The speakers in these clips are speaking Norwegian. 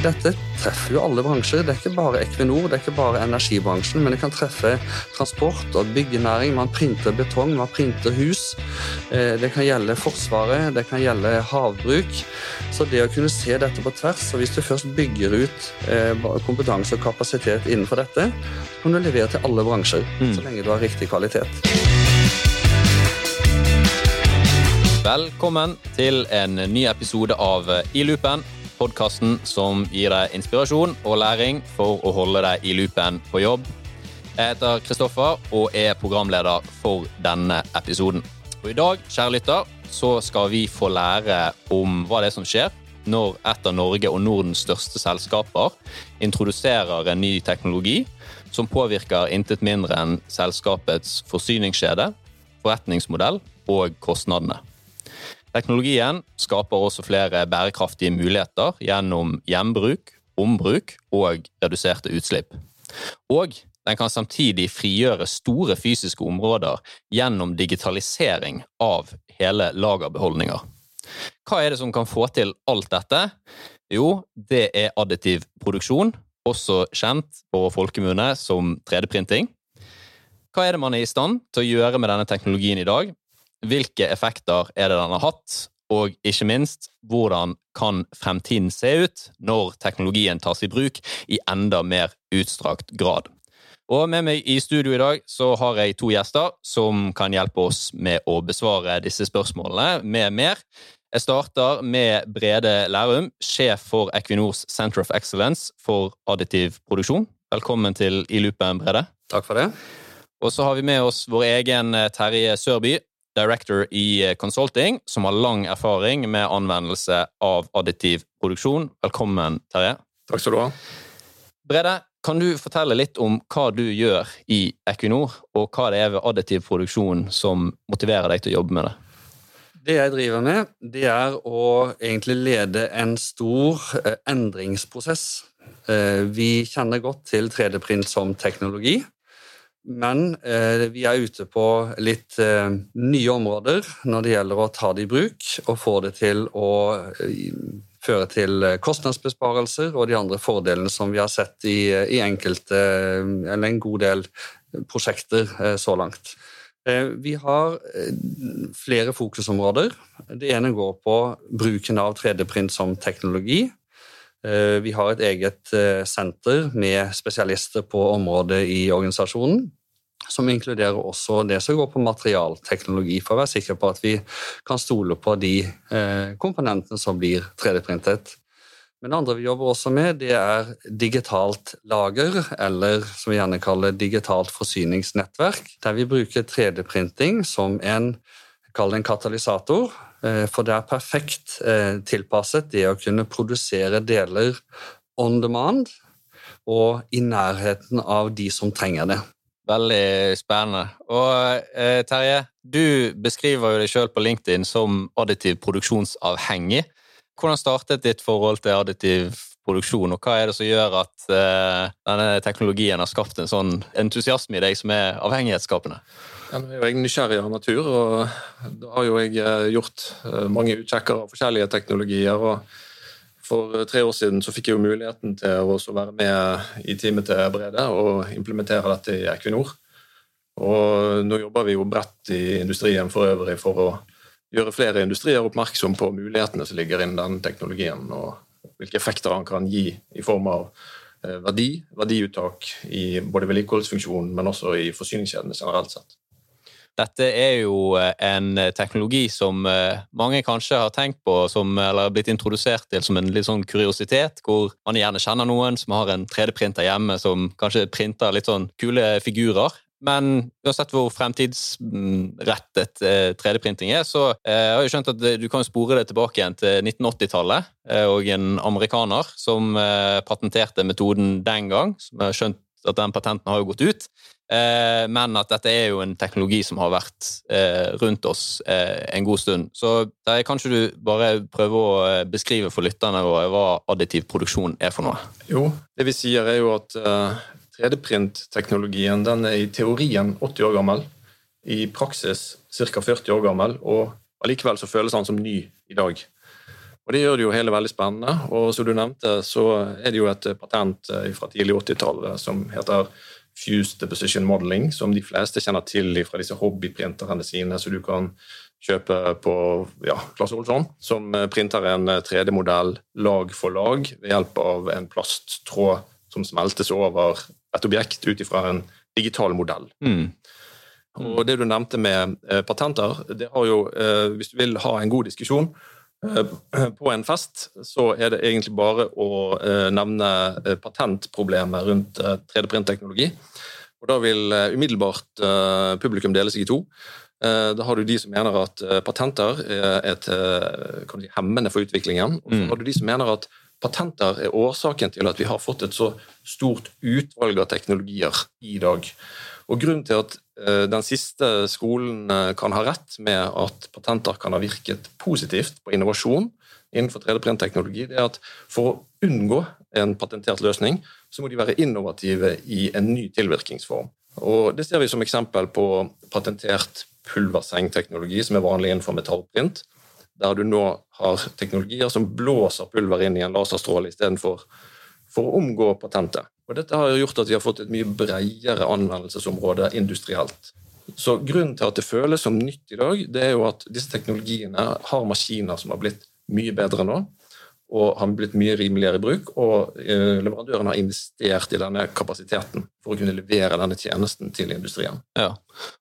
Dette treffer jo alle bransjer. Det er ikke bare Equinor, det er ikke bare energibransjen, men det kan treffe transport og byggenæring. Man printer betong, man printer hus. Eh, det kan gjelde Forsvaret, det kan gjelde havbruk. Så det å kunne se dette på tvers, og hvis du først bygger ut eh, kompetanse og kapasitet innenfor dette, så kan du levere til alle bransjer, mm. så lenge du har riktig kvalitet. Velkommen til en ny episode av I loopen, podkasten som gir deg inspirasjon og læring for å holde deg i loopen på jobb. Jeg heter Kristoffer og er programleder for denne episoden. Og I dag kjære lytter, så skal vi få lære om hva det er som skjer når et av Norge og Nordens største selskaper introduserer en ny teknologi som påvirker intet mindre enn selskapets forsyningskjede, forretningsmodell og kostnadene. Teknologien skaper også flere bærekraftige muligheter gjennom gjenbruk, ombruk og reduserte utslipp. Og den kan samtidig frigjøre store fysiske områder gjennom digitalisering av hele lagerbeholdninger. Hva er det som kan få til alt dette? Jo, det er additiv produksjon, også kjent på folkemunne som 3D-printing. Hva er det man er i stand til å gjøre med denne teknologien i dag, hvilke effekter er det den har hatt, og ikke minst, hvordan kan fremtiden se ut når teknologien tas i bruk i enda mer utstrakt grad? Og med meg i studio i dag så har jeg to gjester som kan hjelpe oss med å besvare disse spørsmålene med mer. Jeg starter med Brede Lærum, sjef for Equinors Center of Excellence for additiv produksjon. Velkommen til I loopen, Brede. Takk for det. Og så har vi med oss vår egen Terje Sørby, director i eh, consulting, som har lang erfaring med anvendelse av additiv produksjon. Velkommen, Terje. Takk skal du ha. Brede, kan du fortelle litt om hva du gjør i Equinor, og hva det er ved additiv produksjon som motiverer deg til å jobbe med det? Det jeg driver med, det er å egentlig lede en stor eh, endringsprosess. Eh, vi kjenner godt til 3D-print som teknologi. Men eh, vi er ute på litt eh, nye områder når det gjelder å ta det i bruk og få det til å eh, føre til kostnadsbesparelser og de andre fordelene som vi har sett i, i enkelte, eller en god del prosjekter eh, så langt. Eh, vi har eh, flere fokusområder. Det ene går på bruken av 3D-print som teknologi. Eh, vi har et eget eh, senter med spesialister på området i organisasjonen. Som inkluderer også det som går på materialteknologi, for å være sikker på at vi kan stole på de eh, komponentene som blir 3D-printet. Men det andre vi jobber også med, det er digitalt lager, eller som vi gjerne kaller digitalt forsyningsnettverk, der vi bruker 3D-printing som en, en katalysator for det er perfekt eh, tilpasset det å kunne produsere deler on demand og i nærheten av de som trenger det. Veldig spennende. Og eh, Terje, du beskriver jo deg sjøl på LinkedIn som additiv produksjonsavhengig. Hvordan startet ditt forhold til additiv produksjon, og hva er det som gjør at denne teknologien har skapt en sånn entusiasme i deg som er avhengighetsskapende? Ja, nå er jo jeg nysgjerrig av natur, og da har jo jeg eh, gjort eh, mange utsjekker av forskjellige teknologier. og For tre år siden så fikk jeg jo muligheten til å være med i teamet til Brede og implementere dette i Equinor. Og nå jobber vi jo bredt i industrien for øvrig for å gjøre flere industrier oppmerksom på mulighetene som ligger innen denne teknologien, og hvilke effekter han kan gi i form av eh, verdi, verdiuttak i både vedlikeholdsfunksjonen, men også i forsyningskjedene generelt sett. Dette er jo eh, en teknologi som eh, mange kanskje har tenkt på som, eller blitt introdusert til som en litt sånn kuriositet, hvor man gjerne kjenner noen som har en 3D-printer hjemme som kanskje printer litt sånn kule figurer. Men uansett hvor fremtidsrettet 3D-printing er, så jeg har jeg skjønt at du kan spore det tilbake igjen til 1980-tallet. Og en amerikaner som patenterte metoden den gang, som jeg har skjønt at den patenten har jo gått ut. Eh, men at dette er jo en teknologi som har vært eh, rundt oss eh, en god stund. Så der kanskje du bare prøve å beskrive for lytterne hva additiv produksjon er for noe? Jo, det vi sier er jo at 3D-print-teknologien den er i teorien 80 år gammel. I praksis ca. 40 år gammel, og allikevel så føles den som ny i dag. Og Det gjør det jo hele veldig spennende. Og som du nevnte, så er det jo et patent fra tidlig 80-tallet som heter Fused Deposition Modeling, som de fleste kjenner til fra disse hobbyprinterne sine, så du kan kjøpe på ja, Klasse Olsson, som printer en 3D-modell lag for lag ved hjelp av en plasttråd som smeltes over et objekt ut ifra en digital modell. Mm. Og det du nevnte med eh, patenter, det har jo eh, Hvis du vil ha en god diskusjon eh, på en fest, så er det egentlig bare å nevne patentproblemet rundt 3D-printteknologi. Og da vil umiddelbart publikum dele seg i to. Da har du de som mener at patenter er et si, hemmende for utviklingen. Og så mm. har du de som mener at patenter er årsaken til at vi har fått et så stort utvalg av teknologier i dag. Og Grunnen til at eh, den siste skolen eh, kan ha rett med at patenter kan ha virket positivt på innovasjon innenfor 3D-printteknologi, det er at for å unngå en patentert løsning, så må de være innovative i en ny tilvirkningsform. Og Det ser vi som eksempel på patentert pulversengteknologi, som er vanlig innenfor metallprint, der du nå har teknologier som blåser pulver inn i en laserstråle istedenfor for å omgå patentet. Og Dette har gjort at vi har fått et mye bredere anvendelsesområde industrielt. Så Grunnen til at det føles som nytt i dag, det er jo at disse teknologiene har maskiner som har blitt mye bedre nå, og har blitt mye rimeligere i bruk. Og leverandørene leverandøren har investert i denne kapasiteten for å kunne levere denne tjenesten til industrien. Ja,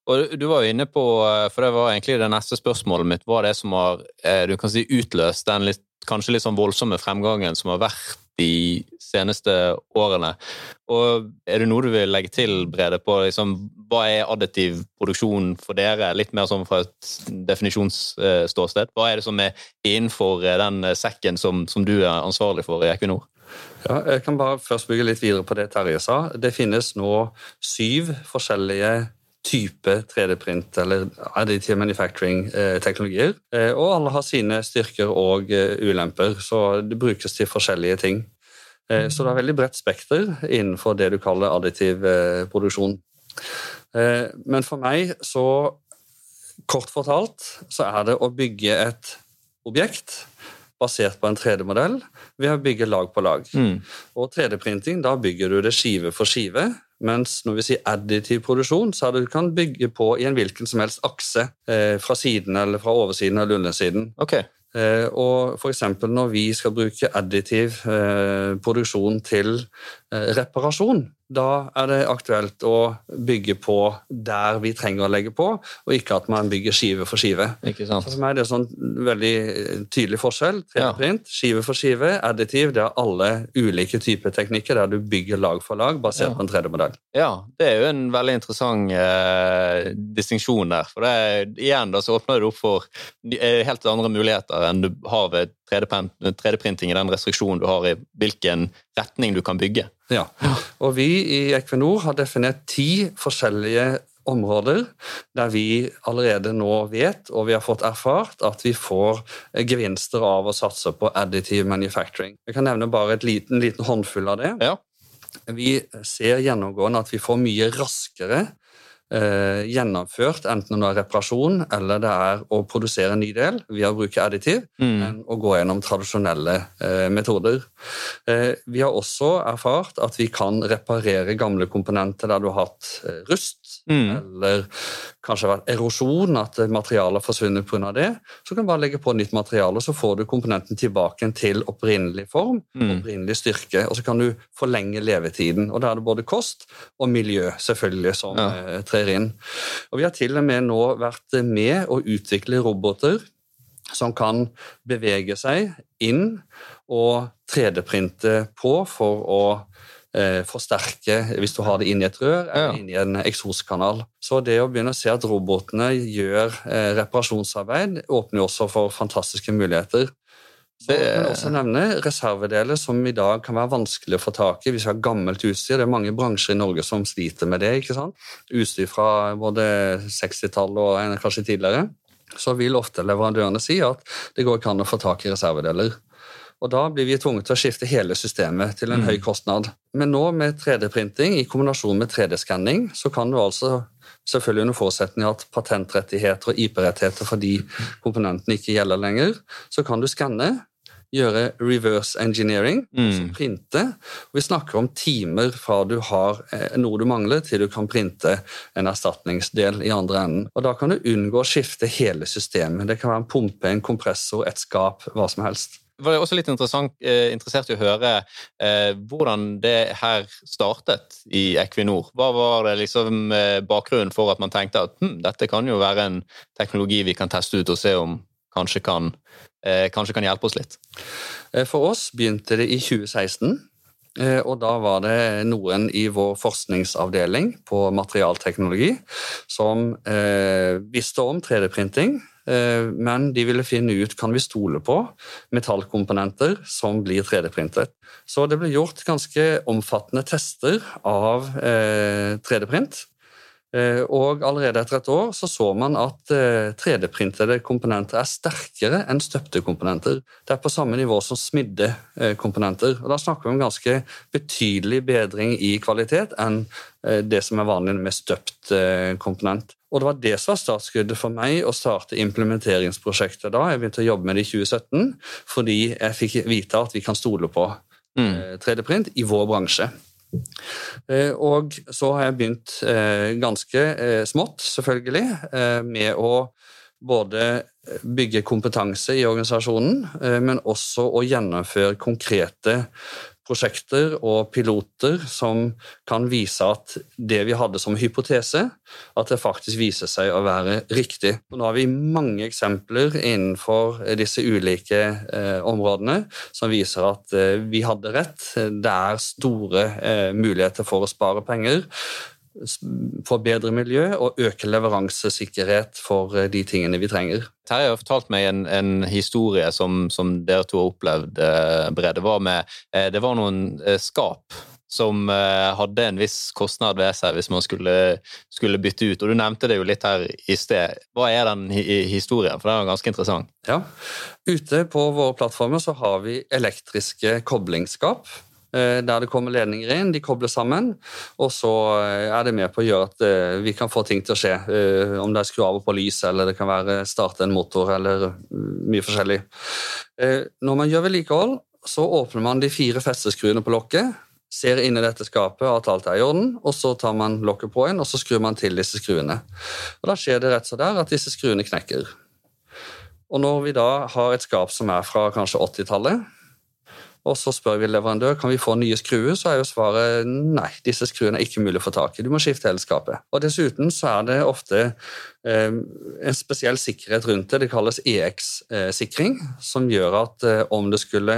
og Du var jo inne på, eh, for det var egentlig det neste spørsmålet mitt, hva det som har eh, du kan si, utløst den litt, kanskje litt sånn voldsomme fremgangen som har vært de seneste årene. Og Er det noe du vil legge til, Brede, på liksom, hva er additiv produksjon for dere? Litt mer sånn fra et definisjonsståsted. Hva er det som er innenfor den sekken som, som du er ansvarlig for i Equinor? Ja, jeg kan bare først bygge litt videre på det Terje sa. Det finnes nå syv forskjellige type 3D-print eller additive manufacturing-teknologier. Eh, og alle har sine styrker og eh, ulemper, så det brukes til forskjellige ting. Eh, så det er veldig bredt spekter innenfor det du kaller additiv produksjon. Men for meg, så kort fortalt, så er det å bygge et objekt basert på en 3D-modell ved å bygge lag på lag. Mm. Og 3D-printing, da bygger du det skive for skive mens når vi sier additiv produksjon, så du kan bygge på i en hvilken som helst akse eh, fra siden eller fra oversiden eller undersiden. Okay. Eh, og f.eks. når vi skal bruke additiv eh, produksjon til eh, reparasjon, da er det aktuelt å bygge på der vi trenger å legge på, og ikke at man bygger skive for skive. For meg er det en sånn veldig tydelig forskjell. 3D-print, ja. skive for skive, additiv, det er alle ulike typer teknikker der du bygger lag for lag basert ja. på en 3D-modell. Ja, det er jo en veldig interessant eh, distinksjon der. For det, igjen da, så åpner det opp for eh, helt andre muligheter enn du har ved 3D-printing i den restriksjonen du har i hvilken retning du kan bygge. Ja, og vi i Equinor har definert ti forskjellige områder der vi allerede nå vet, og vi har fått erfart, at vi får gevinster av å satse på additive manufacturing. Jeg kan nevne bare et liten, liten håndfull av det. Ja. Vi ser gjennomgående at vi får mye raskere eh, gjennomført, enten det er reparasjon eller det er å produsere en ny del via å bruke additiv, mm. enn å gå gjennom tradisjonelle eh, metoder. Eh, vi har også erfart at vi kan reparere gamle komponenter der du har hatt eh, rust, mm. eller kanskje vært erosjon, at materialet har forsvunnet pga. det. Så kan du bare legge på nytt materiale, så får du komponenten tilbake til opprinnelig form, mm. opprinnelig styrke, og så kan du forlenge levetiden. Og Da er det både kost og miljø selvfølgelig som ja. Eh, trer inn. Og Vi har til og med nå vært med å utvikle roboter som kan bevege seg inn og 3D-printe på for å eh, forsterke hvis du har det inn i et rør eller ja. inn i en eksoskanal. Så det å begynne å se at robotene gjør eh, reparasjonsarbeid, åpner jo også for fantastiske muligheter. Så jeg kan også nevne reservedeler som i dag kan være vanskelig å få tak i hvis vi har gammelt utstyr. Det er mange bransjer i Norge som sliter med det. ikke sant? Utstyr fra både 60-tallet og kanskje tidligere. Så vil ofte leverandørene si at det går ikke an å få tak i reservedeler. Og Da blir vi tvunget til å skifte hele systemet til en mm. høy kostnad. Men nå med 3D-printing i kombinasjon med 3D-skanning, så kan du altså selvfølgelig under forutsetning at patentrettigheter og IP-rettigheter for de komponentene ikke gjelder lenger, så kan du skanne gjøre reverse engineering, Mm. altså printe. Vi snakker om timer fra du har eh, noe du mangler, til du kan printe en erstatningsdel i andre enden. Og Da kan du unngå å skifte hele systemet. Det kan være en pumpe, en kompressor, et skap, hva som helst. Var jeg også litt eh, interessert i å høre eh, hvordan det her startet i Equinor. Hva var det liksom eh, bakgrunnen for at man tenkte at hm, dette kan jo være en teknologi vi kan teste ut og se om kanskje kan, eh, kanskje kan hjelpe oss litt? Eh, For oss begynte det i 2016. eh, Og da var det noen i vår forskningsavdeling på materialteknologi som visste om 3D-printing, eh, men de ville finne ut kan vi stole på metallkomponenter som blir 3D-printet. Så det ble gjort ganske omfattende tester av eh, 3D-print. Eh, Og allerede etter et år så, så man at eh, 3D-printede komponenter er sterkere enn støpte komponenter. Det er på samme nivå som smidde eh, komponenter. Og da snakker vi om ganske betydelig bedring i kvalitet enn eh, det som er vanlig med støpt eh, komponent. Og det var det som var startskuddet for meg å starte implementeringsprosjektet da. Jeg begynte å jobbe med det i 2017 fordi jeg fikk vite at vi kan stole på Mm. eh, 3D-print i vår bransje. Eh, Og så har jeg begynt eh, ganske eh, smått, selvfølgelig, med å både bygge kompetanse i organisasjonen, men også å gjennomføre konkrete prosjekter og piloter som kan vise at det vi hadde som hypotese, at det faktisk viser seg å være riktig. Og nå har vi mange eksempler innenfor disse ulike eh, områdene som viser at eh, vi hadde rett. Det er store eh, muligheter for å spare penger, få bedre miljø og øke leveransesikkerhet for eh, de tingene vi trenger. Terje har fortalt meg en, en historie som, som dere to har opplevd, eh, Brede. Var, med, eh, det var noen eh, skap som eh, hadde en viss kostnad ved seg hvis man skulle, skulle bytte ut. Og Du nevnte det jo litt her i sted. Hva er den hi historien? For den er ganske interessant. Ja. Ute på våre plattformer så har vi elektriske koblingsskap. Eh, Der det kommer ledninger inn, de kobler sammen, og så eh, er det med på å gjøre at eh, vi kan få ting til å skje. Om det er skru av og på lys, eller det kan være starte en motor, eller mm, mye forskjellig. Når man gjør vedlikehold, så åpner man de fire festeskruene på lokket, ser inn i dette skapet at alt er i orden, og så tar man lokket på igjen, og så skrur man til disse skruene. Og Da skjer det rett så der at disse skruene knekker. Og når vi da har et skap som er fra kanskje 80-tallet, og så spør vi leverandør kan vi få nye skruer, så er jo svaret nei, disse skruene er ikke mulig å få tak i. Du må skifte hele skapet. Og Dessuten så er det ofte eh, en spesiell sikkerhet rundt det. Det kalles EX-sikring, som gjør at eh, om det skulle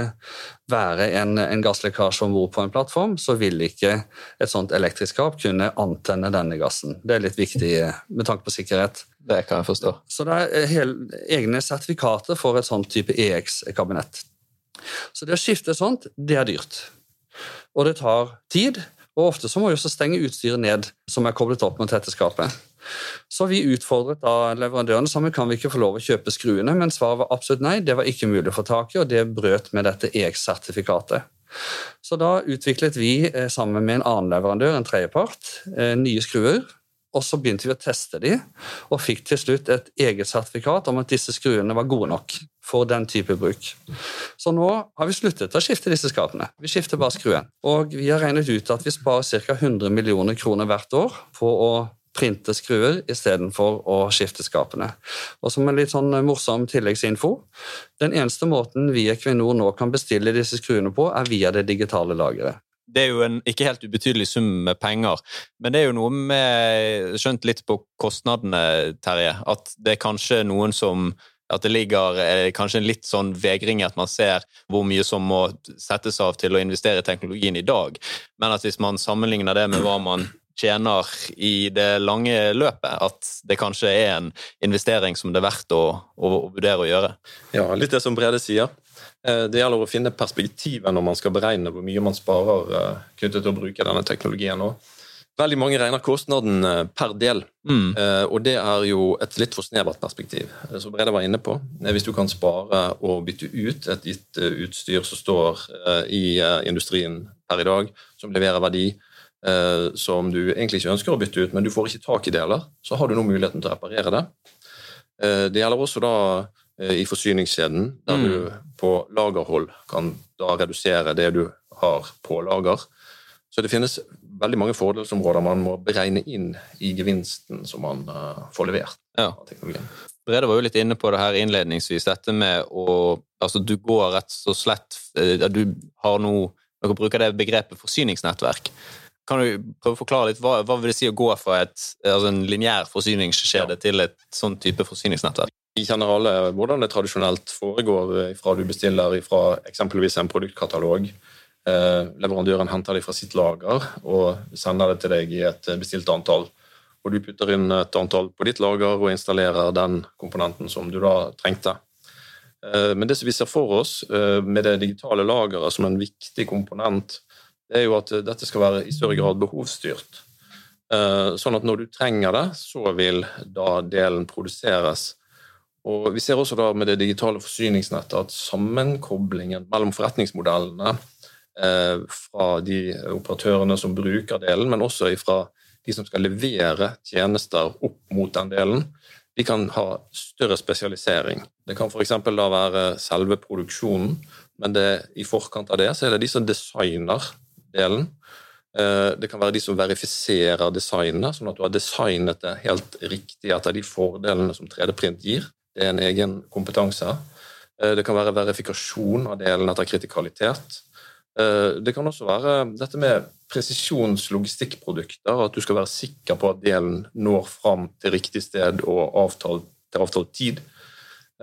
være en, en gasslekkasje om bord på en plattform, så vil ikke et sånt elektrisk skap kunne antenne denne gassen. Det er litt viktig eh, med tanke på sikkerhet. Det kan jeg forstå. Så det er hele, egne sertifikater for et sånt type EX-kabinett. Så det å skifte sånt, det er dyrt. Og det tar tid, og ofte så må vi også stenge utstyret ned som er koblet opp mot dette skapet. Så vi utfordret da leverandøren sammen kan vi ikke få lov å kjøpe skruene, men svaret var absolutt nei, det var ikke mulig å få tak i, og det brøt med dette EX-sertifikatet. Så da utviklet vi eh, sammen med en annen leverandør, en tredjepart, eh, nye skruer, og så begynte vi å teste de, og fikk til slutt et eget sertifikat om at disse skruene var gode nok for den type bruk. Så nå har vi sluttet å skifte disse skapene. Vi skifter bare skruen. Og vi har regnet ut at vi sparer ca. 100 millioner kroner hvert år på å printe skruer istedenfor å skifte skapene. Og som en litt sånn morsom tilleggsinfo, den eneste måten vi i Equinor nå kan bestille disse skruene på, er via det digitale lageret. Det er jo en ikke helt ubetydelig sum med penger, men det er jo noe med Skjønt litt på kostnadene, Terje. At det er kanskje noen som at det ligger eh, kanskje en litt sånn vegring i at man ser hvor mye som må settes av til å investere i teknologien i dag. Men at hvis man sammenligner det med hva man tjener i det lange løpet, at det kanskje er en investering som det er verdt å, å, å vurdere å gjøre. Ja, litt det som Brede sier. Eh, Det gjelder å finne perspektivet når man skal beregne hvor mye man sparer eh, knyttet til å bruke denne teknologien. nå. Veldig mange regner kostnaden eh, per del, Mm. og det er jo et litt for snevert perspektiv. Som Brede var inne på, hvis du kan spare og bytte ut et gitt utstyr som står i industrien per i dag, som leverer verdi, som du egentlig ikke ønsker å bytte ut, men du får ikke tak i deler, så har du nå muligheten til å reparere det. Det gjelder også da i forsyningskjeden, der Mm. du på lagerhold kan da redusere det du har på lager. Så det finnes veldig mange fordelsområder man må beregne inn i gevinsten som man eh, får levert Ja. av teknologien. Brede var jo litt inne på det her innledningsvis, dette med å Altså, du går rett og slett eh, Du har nå Dere bruker det begrepet forsyningsnettverk. Kan du prøve å forklare litt hva, hva vil det si å gå fra et, altså en lineær forsyningskjede til et sånn type forsyningsnettverk? Vi kjenner hvordan det tradisjonelt foregår eh, fra du bestiller fra eksempelvis en produktkatalog. Eh, leverandøren henter det fra sitt lager og sender det til deg i et bestilt antall. Og du putter inn et antall på ditt lager og installerer den komponenten som du da trengte. Eh, Men det som vi ser for oss eh, med det digitale lageret som en viktig komponent, det er jo at eh, dette skal være i større grad behovsstyrt. Eh, Sånn at når du trenger det, så vil da delen produseres. Og Vi ser også da med det digitale forsyningsnettet at sammenkoblingen mellom forretningsmodellene eh, fra de operatørene som bruker delen, men også fra de som skal levere tjenester opp mot den delen, de kan ha større spesialisering. Det kan f.eks. da være selve produksjonen, men det, i forkant av det så er det de som designer delen. Eh, Det kan være de som verifiserer designet, sånn at du har designet det helt riktig etter de fordelene som 3D-print gir. Det er en egen kompetanse. Eh, Det kan være verifikasjon av delen etter kritikalitet. Eh, Det kan også være dette med presisjonslogistikkprodukter, at du skal være sikker på at delen når fram til riktig sted og avtalt, til avtalt tid.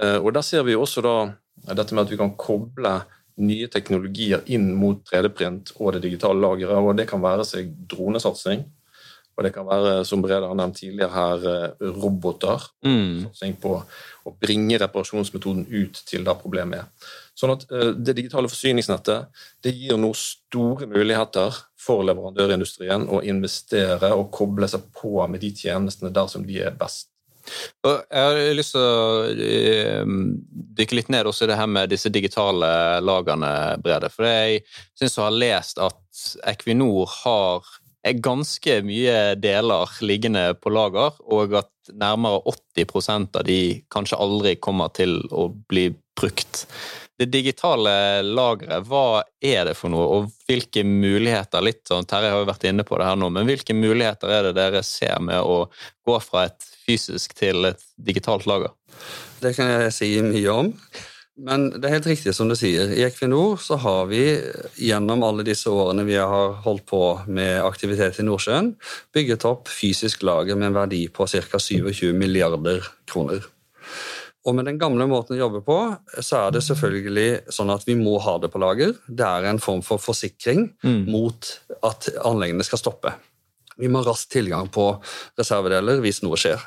Eh, Og Der ser vi også da dette med at vi kan koble nye teknologier inn mot 3D-print og det digitale lageret, og det kan være seg dronesatsing. Og det kan være, som Brede har nevnt tidligere her, eh, roboter. Mm. Satsing på å bringe reparasjonsmetoden ut til der problemet er. Sånn at eh, Det digitale forsyningsnettet det gir nå store muligheter for leverandørindustrien å investere og koble seg på med de tjenestene der som de er best. Jeg har lyst til å eh, dykke litt ned også i det her med disse digitale lagene, Brede. For jeg syns å ha lest at Equinor har er ganske mye deler liggende på lager, og at nærmere 80 av de kanskje aldri kommer til å bli brukt. Det digitale lageret, hva er det for noe, og hvilke muligheter litt sånn, Terje har jo vært inne på det her nå, men hvilke muligheter er det dere ser med å gå fra et fysisk til et digitalt lager? Det kan jeg si mye om. Men det er helt riktig som du sier. I Equinor så har vi gjennom alle disse årene vi har holdt på med aktivitet i Nordsjøen, bygget opp fysisk lager med en verdi på ca. 27 milliarder kroner. Og med den gamle måten å jobbe på, så er det selvfølgelig sånn at vi må ha det på lager. Det er en form for forsikring mot at anleggene skal stoppe. Vi må ha rask tilgang på reservedeler hvis noe skjer.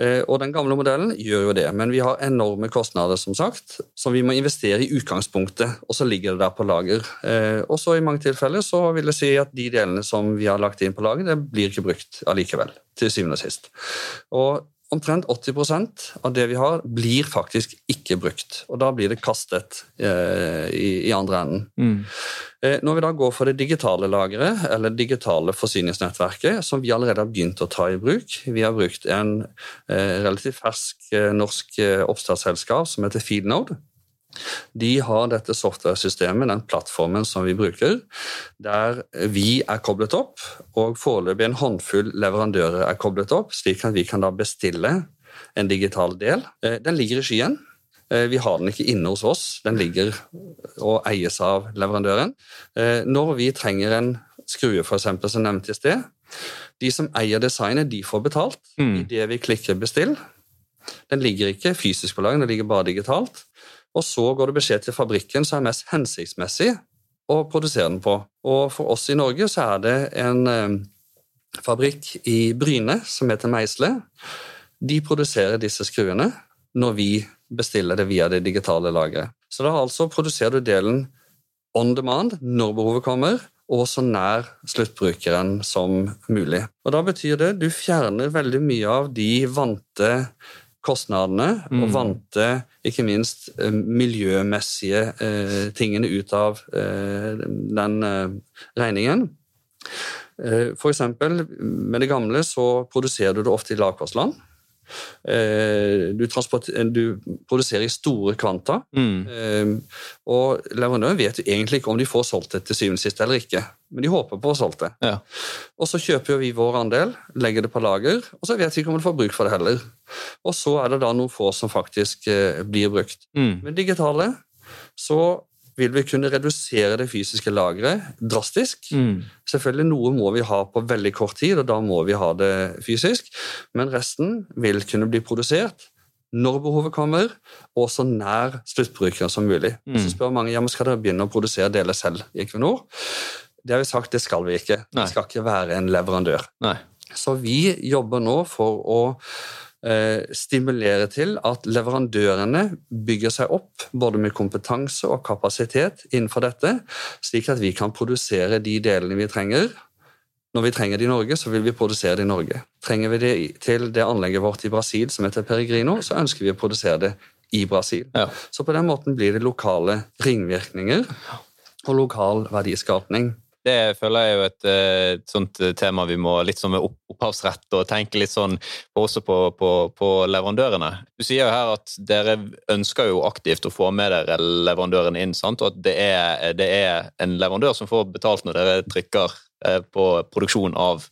Eh, Og Den gamle modellen gjør jo det, men vi har enorme kostnader som sagt, som vi må investere i utgangspunktet, og så ligger det der på lager. Eh, Og så I mange tilfeller så vil jeg si at de delene som vi har lagt inn på lager, det blir ikke brukt allikevel, til syvende og sist. Og Omtrent 80% av det vi har, blir faktisk ikke brukt. Og da blir det kastet eh, i, i andre enden. Eh, Når vi da går for det digitale lageret, eller digitale forsyningsnettverket, som vi allerede har begynt å ta i bruk Vi har brukt en eh, relativt fersk eh, norsk eh, oppstartsselskap som heter Feednode. De har dette software-systemet, den plattformen som vi bruker, der vi er koblet opp, og foreløpig en håndfull leverandører er koblet opp, slik at vi kan da bestille en digital del. Eh, Den ligger i skyen. Eh, Vi har den ikke inne hos oss, den ligger og eies av leverandøren. Eh, Når vi trenger en skrue, eksempel, som nevnt i sted, de som eier designet, de får betalt Mm. idet vi klikker 'bestill'. Den ligger ikke fysisk på lageret, den ligger bare digitalt. Og så går det beskjed til fabrikken som er mest hensiktsmessig å produsere den på. Og for oss i Norge så er det en eh, fabrikk i Bryne som heter Meisle. De produserer disse skruene når vi bestiller det via det digitale lageret. Så da altså produserer du delen on demand når behovet kommer, og så nær sluttbrukeren som mulig. Og Da betyr det du fjerner veldig mye av de vante kostnadene og vant ikke minst, eh, miljømessige eh, tingene ut av eh, den eh, regningen. Eh, For eksempel, med det gamle så produserer du det ofte i lavkostland. Eh, du, du, produserer i store kvanta. Mm. Eh, og leverandøren vet jo egentlig ikke om de får solgt det til syvende og sist eller ikke, men de håper på å få solgt det. Ja. Og så kjøper vi vår andel, legger det på lager, og så vet vi ikke om de får bruk for det heller. Og så er det da noen få som faktisk blir brukt. Mm. Men digitale så vil vi kunne redusere det fysiske lageret drastisk. Mm. Selvfølgelig Noe må vi ha på veldig kort tid, og da må vi ha det fysisk. Men resten vil kunne bli produsert når behovet kommer, og så nær sluttbrukeren som mulig. Mm. Så spør mange ja, men skal dere begynne å produsere deler selv i Equinor. Det har vi sagt, det skal vi ikke. Nei. Vi skal ikke være en leverandør. Nei. Så vi jobber nå for å stimulere til at leverandørene bygger seg opp både med kompetanse og kapasitet innenfor dette, slik at vi kan produsere de delene vi trenger. Når vi trenger det i Norge, så vil vi produsere det i Norge. Trenger vi det til det anlegget vårt i Brasil som heter Peregrino, så ønsker vi å produsere det i Brasil. Ja. Så på den måten blir det lokale ringvirkninger og lokal verdiskapning. Det føler jeg er jo et, eh, et, sånt eh, tema vi må litt sånn med opphavsrett og tenke litt sånn også på, på, på, leverandørene. Du sier jo her at dere ønsker jo aktivt å få med dere leverandørene inn, sant? og at det er, det er en leverandør som får betalt når dere trykker på produksjon av,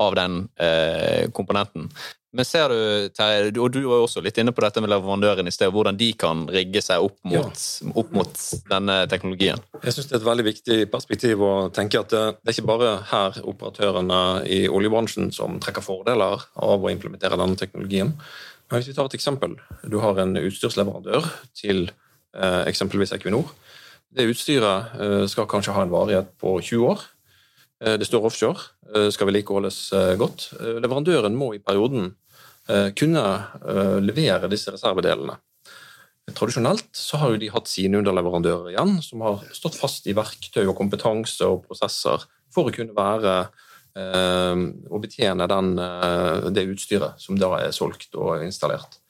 av den eh, komponenten. Men ser du, Terje, og du var også litt inne på dette med leverandøren i sted, hvordan de kan rigge seg opp mot, ja. opp mot denne teknologien? Jeg syns det er et veldig viktig perspektiv å tenke at det, det er ikke bare her operatørene i oljebransjen som trekker fordeler av å implementere denne teknologien. Men hvis vi tar et eksempel. Du har en utstyrsleverandør til eh, eksempelvis Equinor. Det utstyret eh, skal kanskje ha en varighet på 20 år. Eh, det står offshore, eh, skal vedlikeholdes eh, godt. Leverandøren må i perioden kunne levere disse reservedelene. Tradisjonelt så har jo de hatt sine underleverandører igjen, som har stått fast i verktøy og kompetanse og prosesser for å kunne være og betjene den, det utstyret som da er solgt og installert.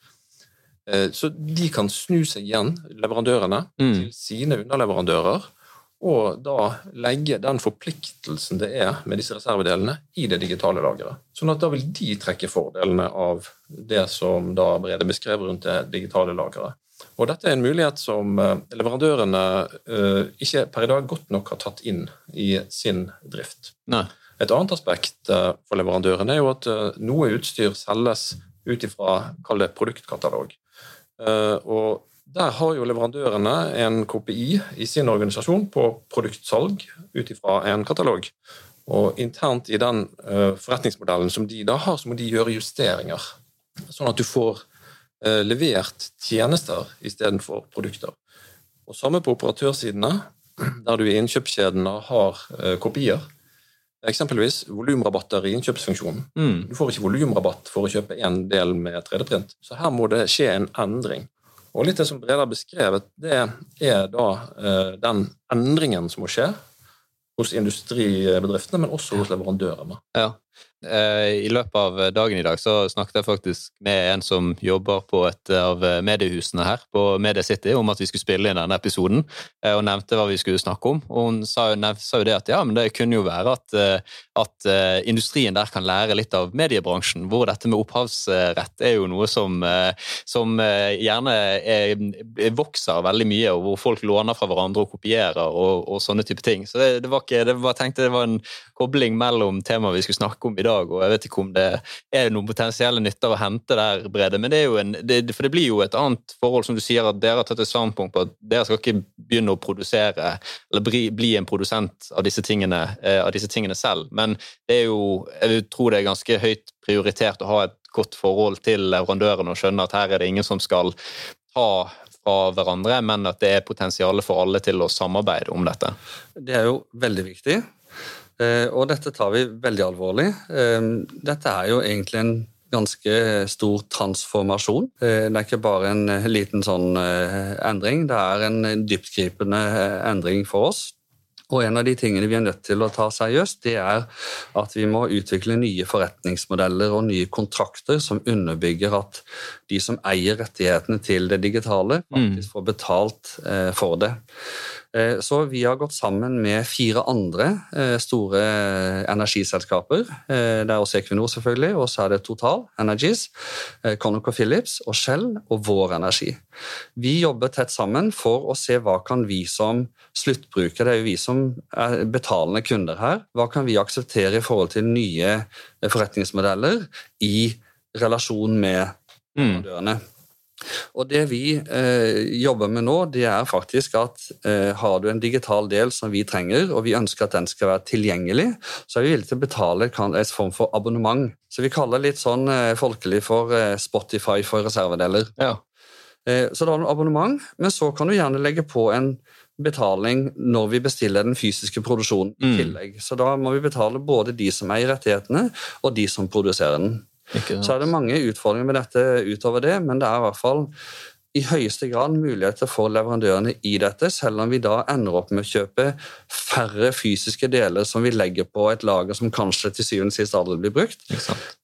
Så de kan snu seg igjen, leverandørene, mm. til sine underleverandører og da legge den forpliktelsen det er med disse reservedelene, i det digitale lageret. Sånn at da vil de trekke fordelene av det som da Brede beskrev rundt det digitale lageret. Og dette er en mulighet som eh, leverandørene uh, ikke per i dag godt nok har tatt inn i sin drift. Nei. Et annet aspekt uh, for leverandørene er jo at noe utstyr selges ut ifra, kall det produktkatalog. Og der har jo leverandørene en KPI i sin organisasjon på produktsalg ut ifra en katalog. Og internt i den uh, forretningsmodellen som de da har, så må de gjøre justeringer. Sånn at du får uh, levert tjenester istedenfor produkter. Og samme på operatørsidene, der du i innkjøpskjedene har uh, kopier. Eksempelvis volumrabatter i innkjøpsfunksjonen. Mm. Du får ikke volumrabatt for å kjøpe én del med 3D-print. Så her må det skje en endring. Og litt det som Breda har beskrevet, det er da eh, den endringen som må skje hos industribedriftene, men også hos leverandørene. Ja. Eh, I løpet av dagen i dag så snakket jeg faktisk med en som jobber på et av mediehusene her på Media City, om at vi skulle spille inn denne episoden, eh, og nevnte hva vi skulle snakke om. Og hun sa, sa jo det at ja, men det kunne jo være at, eh, at, industrien der kan lære litt av mediebransjen, hvor dette med opphavsrett er jo noe som, som gjerne er, vokser veldig mye, og hvor folk låner fra hverandre og kopierer og, og sånne type ting. Så det, det var ikke, det var, tenkte det var en kobling mellom temaet vi skulle snakke om i dag, dag, og jeg vet ikke om det er noen potensielle nytter å hente der, Brede. Men det er jo en, det, for det blir jo et annet forhold, som du sier, at dere har tatt et standpunkt på at dere skal ikke begynne å produsere eller bli, bli en produsent av disse, tingene, eh, av disse tingene selv. Men det er jo, jeg tror det er ganske høyt prioritert å ha et godt forhold til leverandørene og skjønne at her er det ingen som skal ta fra hverandre, men at det er potensial for alle til å samarbeide om dette. Det er jo veldig viktig. Eh, og dette tar vi veldig alvorlig. Eh, dette er jo egentlig en ganske stor transformasjon. Eh, det er ikke bare en liten sånn endring, det er en dyptgripende endring for oss. Og En av de tingene vi er nødt til å ta seriøst, det er at vi må utvikle nye forretningsmodeller og nye kontrakter som underbygger at de som eier rettighetene til det digitale, faktisk mm. får betalt for det. Eh, så vi har gått sammen med fire andre eh, store energiselskaper. Eh, det er også Equinor, selvfølgelig, og så er det Total Energies, ConocoPhillips og Shell og Vår Energi. Vi jobber tett sammen for å se hva kan vi som sluttbrukere, det er jo vi som er betalende kunder her, hva kan vi akseptere i forhold til nye forretningsmodeller i relasjon med dørene. leverandørene. Mm. Og Det vi eh, jobber med nå, det er faktisk at eh, har du en digital del som vi trenger, og vi ønsker at den skal være tilgjengelig, så er vi villige til å betale en form for abonnement. Så vi kaller det litt sånn eh, folkelig for eh, Spotify for reservedeler. Ja. Eh, så da har du abonnement, men så kan du gjerne legge på en betaling når vi bestiller den fysiske produksjonen i mm. tillegg. Så da må vi betale både de som eier rettighetene, og de som produserer den. Så er det mange utfordringer med dette utover det, men det er i hvert fall i høyeste grad muligheter for leverandørene i dette, selv om vi da ender opp med å kjøpe færre fysiske deler som vi legger på et lager som kanskje til syvende og sist aldri blir brukt.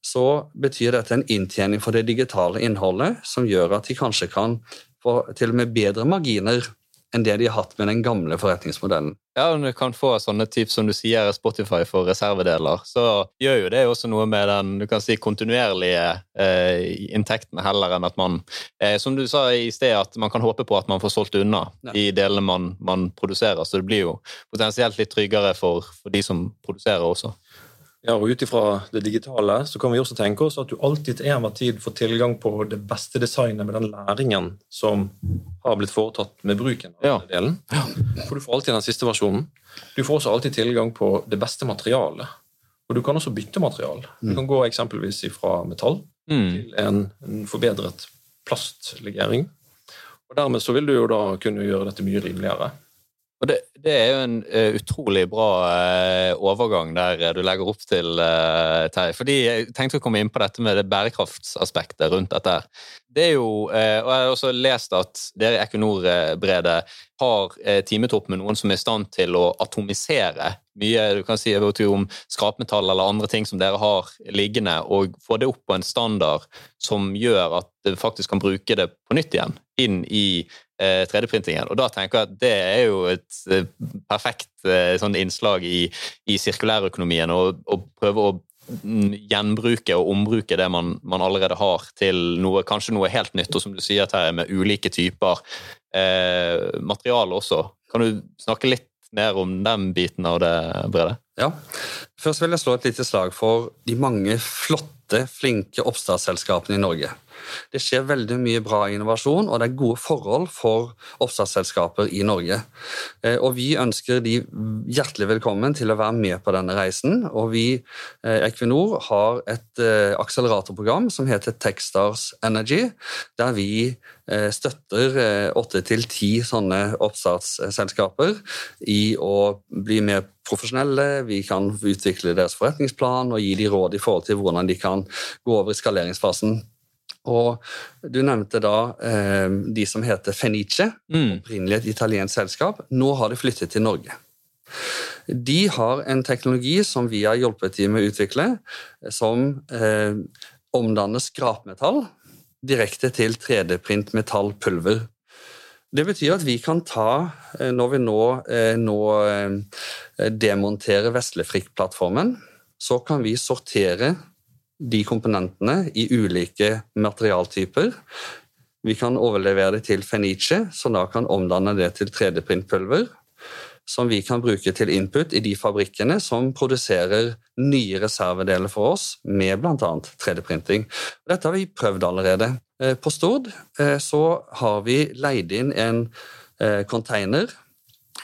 Så betyr dette en inntjening for det digitale innholdet som gjør at de kanskje kan få til og med bedre marginer enn det de har hatt med den gamle forretningsmodellen. Ja, og du kan få sånne typer som du sier Spotify for reservedeler, så gjør jo det også noe med den du kan si, kontinuerlige eh, inntektene heller enn at man eh, Som du sa i sted, at man kan håpe på at man får solgt unna ja. de delene man, man, produserer. Så det blir jo potensielt litt tryggere for, for de som produserer også. Ja, og Ut ifra det digitale så kan vi også tenke oss at du alltid til enhver tid får tilgang på det beste designet med den læringen som har blitt foretatt med bruken av ja. delen. For Du får alltid den siste versjonen. Du får også alltid tilgang på det beste materialet. Og du kan også bytte material. Du mm. kan gå eksempelvis fra metall mm. til en, en forbedret plastlegering. Og Dermed så vil du jo da kunne gjøre dette mye rimeligere. Og det, det, er jo en uh, utrolig bra uh, overgang der uh, du legger opp til, uh, Terje. Fordi jeg tenkte å komme inn på dette med det bærekraftsaspektet rundt dette. Det er jo, Og jeg har også lest at dere i Equinor-bredet har timetopp med noen som er i stand til å atomisere mye du kan si om skrapmetall eller andre ting som dere har liggende, og få det opp på en standard som gjør at du faktisk kan bruke det på nytt igjen inn i 3D-printingen. Eh, og da tenker jeg at det er jo et eh, perfekt eh, sånn innslag i, i sirkulærøkonomien å prøve å gjenbruke og ombruke det man, man, allerede har, til noe, kanskje noe helt nytt, og som du sier, Terje, med ulike typer eh, materiale også. Kan du snakke litt mer om den biten av det, Brede? Ja. Først vil jeg slå et lite slag for de mange flotte, flinke oppstartsselskapene i Norge. Det skjer veldig mye bra innovasjon, og det er gode forhold for oppstartsselskaper i Norge. Eh, og Vi ønsker de hjertelig velkommen til å være med på denne reisen. og Vi, eh, Equinor, har et eh, akseleratorprogram som heter Techstars Energy, der vi støtter åtte til ti sånne oppstartsselskaper i å bli mer profesjonelle. Vi kan utvikle deres forretningsplan og gi dem råd i forhold til hvordan de kan gå over i skaleringsfasen og Du nevnte da eh, de som heter Fenice, mm. opprinnelig et italiensk selskap. Nå har de flyttet til Norge. De har en teknologi som vi har hjulpet dem med å utvikle, som eh, omdanner skrapmetall direkte til 3D-print metallpulver. Det betyr at vi kan ta, eh, når vi nå, eh, nå eh, demonterer Veslefrikk-plattformen, så kan vi sortere de komponentene i ulike materialtyper. Vi kan overlevere det til Fenice, som da kan omdanne det til 3D-printpulver. Som vi kan bruke til input i de fabrikkene som produserer nye reservedeler for oss med bl.a. 3D-printing. Dette har vi prøvd allerede. Eh, på Stord eh, så har vi leid inn en eh, container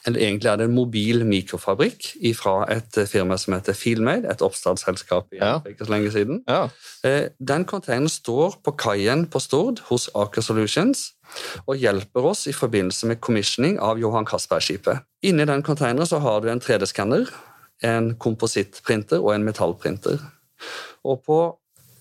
eller egentlig er det en mobil mikrofabrikk fra et firma som heter Feelmade, et oppstartsselskap i ja. ikke så lenge siden. Ja. Eh, den containeren står på kaien på Stord hos Aker Solutions og hjelper oss i forbindelse med commissioning av Johan Castberg-skipet. Inni den containeren så har du en 3D-skanner, en komposittprinter og en metallprinter. Og på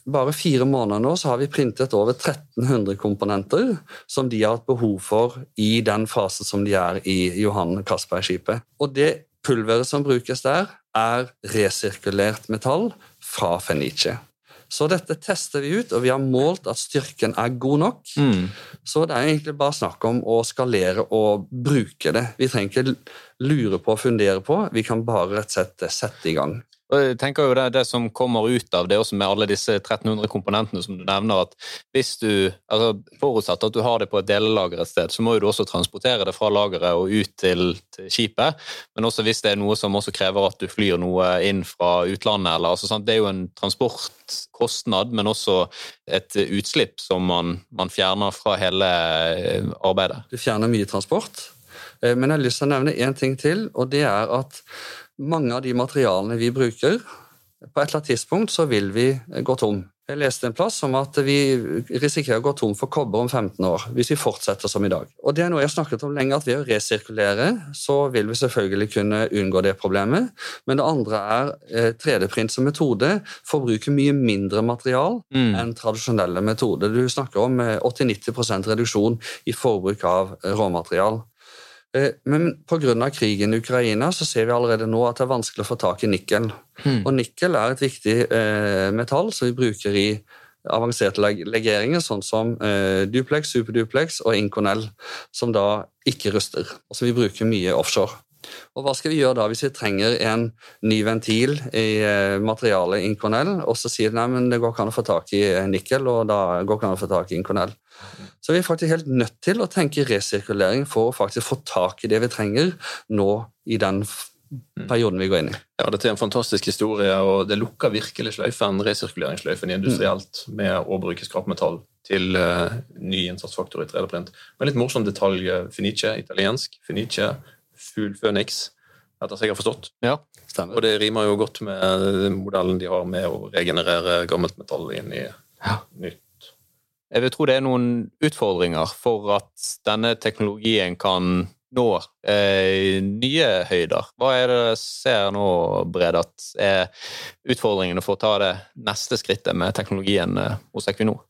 bare fire måneder nå så har vi printet over 1300 komponenter som de har hatt behov for i den fasen som de er i Johan Castberg-skipet. Og det pulveret som brukes der, er resirkulert metall fra Fenice. Så dette tester vi ut, og vi har målt at styrken er god nok. Mm. Så det er egentlig bare snakk om å skalere og bruke det. Vi trenger ikke lure på og fundere på, vi kan bare rett og slett sette i gang. Jeg tenker jo det, det som kommer ut av det også med alle disse 1300 komponentene som du nevner, at hvis du, altså Forutsatt at du har det på et delelager et sted, så må du også transportere det fra lageret og ut til, til, skipet. Men også hvis det er noe som også krever at du flyr noe inn fra utlandet. Eller, altså? Det er jo en transportkostnad, men også et utslipp som man, man fjerner fra hele arbeidet. Du fjerner mye transport. Eh, men jeg har lyst til å nevne én ting til, og det er at mange av de materialene vi bruker, på et eller annet tidspunkt så vil vi gå tom. Jeg leste en plass om at vi risikerer å gå tom for kobber om 15 år hvis vi fortsetter som i dag. Og Det er noe jeg har snakket om lenge, at ved å resirkulere så vil vi selvfølgelig kunne unngå det problemet. Men det andre er 3D-print eh, som metode forbruker mye mindre material mm. enn tradisjonelle metoder. Du snakker om 80-90 eh, reduksjon i forbruk av råmaterial. Eh, men pga. krigen i Ukraina så ser vi allerede nå at det er vanskelig å få tak i nikkel. Mm. Og nikkel er et viktig eh, metall som vi bruker i avanserte legeringer, sånn som eh, duplex, superduplex og inconel, som da ikke ruster, og som vi bruker mye offshore. Og Hva skal vi gjøre da hvis vi trenger en ny ventil i eh, materialet Inconel, og så sier de at det går ikke an å få tak i eh, nikkel, og da går ikke an å få tak i Inconel. Så vi er faktisk helt nødt til å tenke resirkulering for å faktisk få tak i det vi trenger nå i den perioden vi går inn i. Ja, Dette er en fantastisk historie, og det lukker virkelig sløyfen, resirkuleringssløyfen industrielt med å bruke skrapmetall til uh, ny innsatsfaktor i 3D-print. Men litt morsom detalj. finice, italiensk. Finice, Fugl Phoenix, etter jeg har forstått. Ja, stemmer. Og det rimer jo godt med modellen de har med å regenerere gammelt metall inn i ja. nytt. Jeg vil tro det er noen utfordringer for at denne teknologien kan nå eh, nye høyder. Hva er det ser nå, Bredat, er utfordringene for å ta det neste skrittet med teknologien eh, hos Equinor?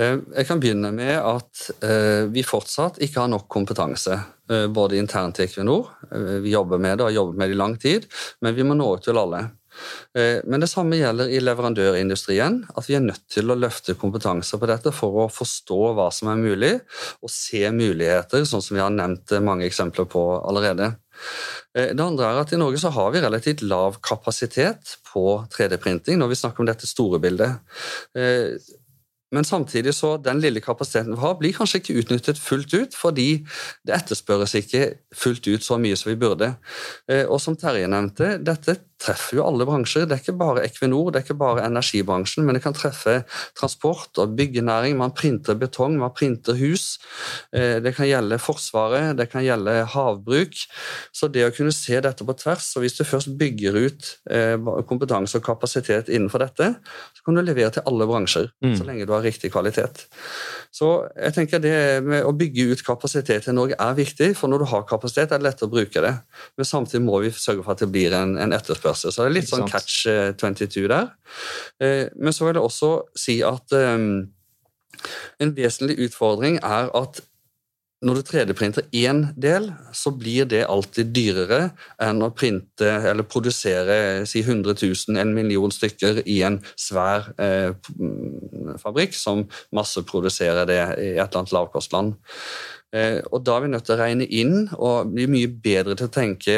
Eh, jeg kan begynne med at eh, vi fortsatt ikke har nok kompetanse. Både internt i Equinor, vi jobber med det og har jobbet med det i lang tid, men vi må nå ut til alle. Men det samme gjelder i leverandørindustrien. At vi er nødt til å løfte kompetanse på dette for å forstå hva som er mulig, og se muligheter, sånn som vi har nevnt mange eksempler på allerede. Det andre er at I Norge så har vi relativt lav kapasitet på 3D-printing når vi snakker om dette store bildet. Men samtidig så den lille kapasiteten vi har, blir kanskje ikke utnyttet fullt ut, fordi det etterspørres ikke fullt ut så mye som vi burde. Eh, og som Terje nevnte, dette treffer jo alle bransjer. Det er ikke bare Equinor, det er ikke bare energibransjen, men det kan treffe transport og byggenæring. Man printer betong, man printer hus. Eh, det kan gjelde Forsvaret, det kan gjelde havbruk. Så det å kunne se dette på tvers, og hvis du først bygger ut eh, kompetanse og kapasitet innenfor dette, så kan du levere til alle bransjer, mm. så lenge du har riktig kvalitet. Så jeg tenker det med å bygge ut kapasitet i Norge er viktig, for når du har kapasitet, er det lett å bruke det. Men samtidig må vi sørge for at det blir en, en etterspørsel. Så det er litt sånn catch 22 der. Eh, men så vil jeg også si at um, en vesentlig utfordring er at når du 3D-printer én del, så blir det alltid dyrere enn å printe eller produsere si 100 000, en million stykker i en svær eh, fabrikk som masseproduserer det i et eller annet lavkostland. Eh, og Da er vi nødt til å regne inn og bli mye bedre til å tenke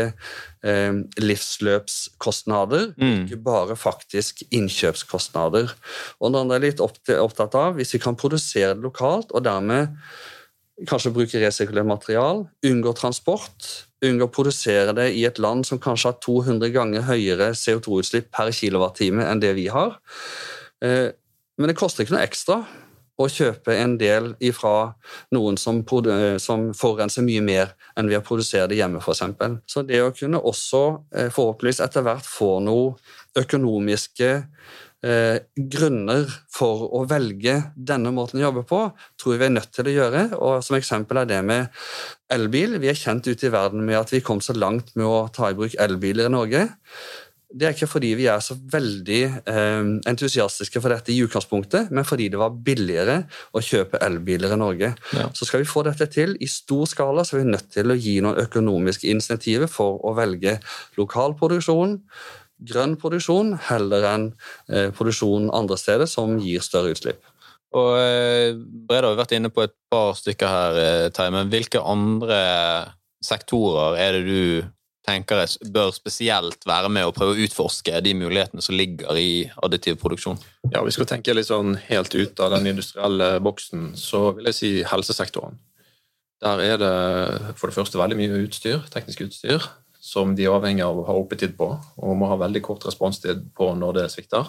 eh, livsløpskostnader, mm. ikke bare faktisk innkjøpskostnader. Og når man er litt opptatt av, Hvis vi kan produsere det lokalt og dermed Kanskje bruke resirkulert material, unngå transport, unngå å produsere det i et land som kanskje har 200 ganger høyere CO2-utslipp per kilowattime enn det vi har. Eh, men det koster ikke noe ekstra å kjøpe en del ifra noen som, som forurenser mye mer enn ved å produsere det hjemme, f.eks. Så det å kunne også eh, forhåpentligvis etter hvert få noe økonomiske eh, grunner for å velge denne måten å jobbe på, tror jeg vi er nødt til å gjøre. og Som eksempel er det med elbil. Vi er kjent ute i verden med at vi kom så langt med å ta i bruk elbiler i Norge. Det er ikke fordi vi er så veldig eh, entusiastiske for dette i utgangspunktet, men fordi det var billigere å kjøpe elbiler i Norge. Ja. Så skal vi få dette til i stor skala, så er vi nødt til å gi noen økonomiske insentiver for å velge lokal produksjon, grønn produksjon heller enn eh, produksjon andre steder som gir større utslipp. Og eh, Brede har vært inne på et par stykker her, eh, Terje, men hvilke andre sektorer er det du tenker jeg bør spesielt være med å prøve å utforske de mulighetene som ligger i additiv produksjon? Ja, Vi skal tenke litt sånn helt ut av den industrielle boksen, så vil jeg si helsesektoren. Der er det for det første veldig mye utstyr, teknisk utstyr som de er avhengig av å ha oppetid på, og må ha veldig kort responstid på når det svikter.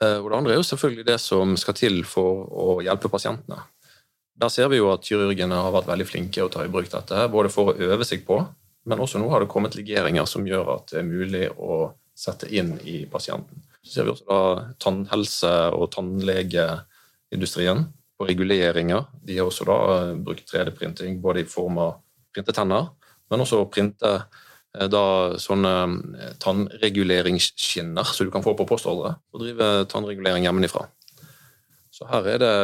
Eh, og det andre er jo selvfølgelig det som skal til for å hjelpe pasientene. Der ser vi jo at kirurgene har vært veldig flinke å ta i bruk dette, både for å øve seg på, men også nå har det kommet legeringer som gjør at det er mulig å sette inn i pasienten. Så ser vi også da tannhelse- og tannlegeindustrien på reguleringer. De har også da brukt 3D-printing både i form av printe tenner, men også å printe eh, da sånne eh, tannreguleringsskinner som du kan få på postordre, og drive tannregulering hjemmefra. Så her er det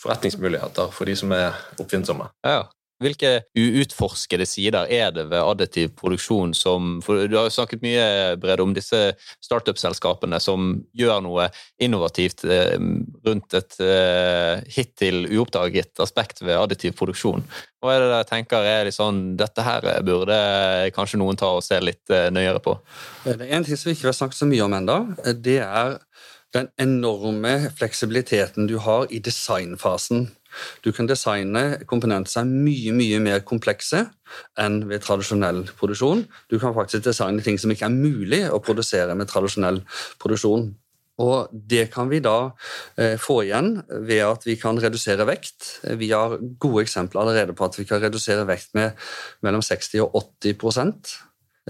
forretningsmuligheter for de som er oppfinnsomme. Ja, hvilke uutforskede sider er det ved additiv produksjon som for Du har jo snakket mye Brede, om disse startup-selskapene som gjør noe innovativt eh, rundt et eh, hittil uoppdaget aspekt ved additiv produksjon. Hva er det jeg tenker er litt sånn Dette her burde kanskje noen ta og se litt eh, nøyere på? Det er en ting som vi ikke har snakket så mye om ennå. Det er den enorme fleksibiliteten du har i designfasen. Du kan designe komponenter som er mye mye mer komplekse enn ved tradisjonell produksjon. Du kan faktisk designe ting som ikke er mulig å produsere med tradisjonell produksjon. Og Det kan vi da eh, få igjen ved at vi kan redusere vekt. Vi har gode eksempler allerede på at vi kan redusere vekt med mellom 60 og 80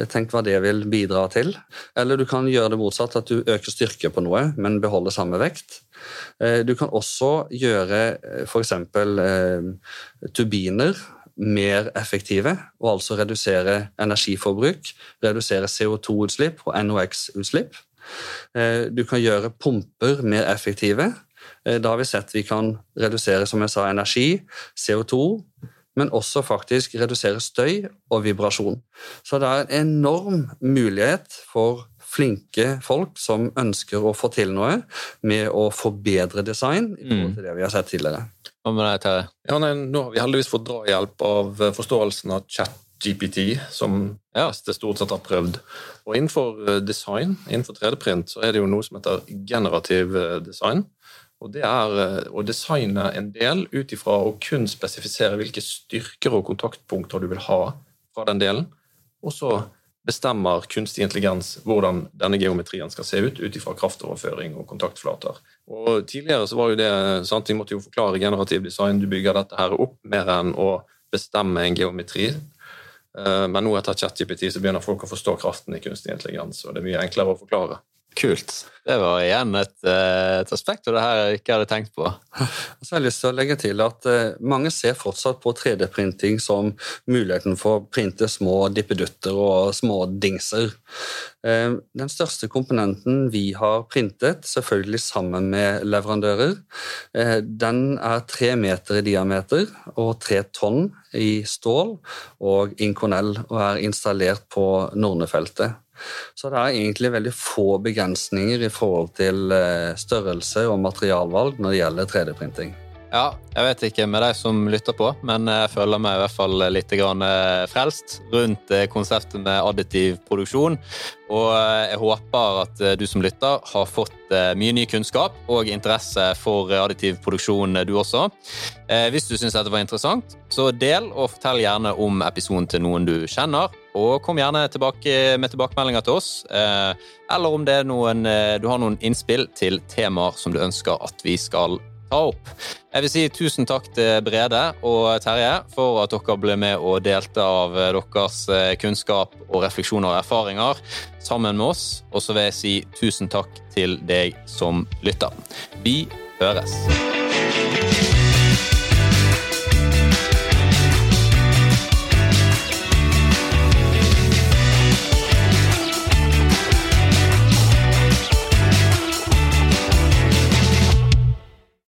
Tenk hva det vil bidra til. Eller du kan gjøre det motsatt, at du øker styrke på noe, men beholder samme vekt. Eh, du kan også gjøre eh, f.eks. Eh, turbiner mer effektive, og altså redusere energiforbruk, redusere CO2-utslipp og NOx-utslipp. Du kan gjøre pumper mer effektive. Da har vi sett vi kan redusere som jeg sa, energi, CO2, men også faktisk redusere støy og vibrasjon. Så det er en enorm mulighet for flinke folk som ønsker å få til noe med å forbedre design i forhold til det vi har sett tidligere. Hva med deg, Terje? Ja, nå har vi heldigvis fått drahjelp av forståelsen av chat-GPT, som ja. det stort sett har prøvd. Og innenfor eh, design, innenfor 3D-print, så er det jo noe som heter generativ eh, design. Og det er eh, å designe en del ut ifra å kun spesifisere hvilke styrker og kontaktpunkter du vil ha fra den delen. Og så bestemmer kunstig intelligens hvordan denne geometrien skal se ut ut ifra kraftoverføring og kontaktflater. Og Tidligere så var jo det sant, Vi måtte jo forklare generativ design. Du bygger dette her opp mer enn å bestemme en geometri. Eh, men nå etter ChatGPT så begynner folk å forstå kraften i kunstig intelligens, og det er mye enklere å forklare. Kult. Det var igjen et, eh, et aspekt av det her jeg ikke hadde tenkt på. Så jeg har lyst til å legge til at eh, Mange ser fortsatt på 3D-printing som muligheten for å printe små dippedutter og små dingser. Eh, den største komponenten vi har printet, selvfølgelig sammen med leverandører, den er tre meter i diameter og tre tonn i stål og Inconel og er installert på Nornefeltet. Så det er egentlig veldig få begrensninger i forhold til eh, størrelse og materialvalg når det gjelder 3D-printing. Ja, jeg vet ikke med de som lytter på, men jeg føler meg i hvert fall litt eh, frelst rundt eh, konseptet med additiv produksjon. Og jeg håper at du som lytter har fått mye ny kunnskap og interesse for additiv produksjon, du også. Hvis du syns dette var interessant, så del og fortell gjerne om episoden til noen du kjenner. Og kom gjerne tilbake med tilbakemeldinger til oss. Eller om noen, du har noen innspill til temaer som du ønsker at vi skal ta opp. Jeg vil si tusen takk til Brede og Terje for at dere ble med og delte av deres eh, kunnskap og refleksjoner og erfaringer sammen med oss. Og så vil jeg si tusen takk til deg som lytter. Vi høres.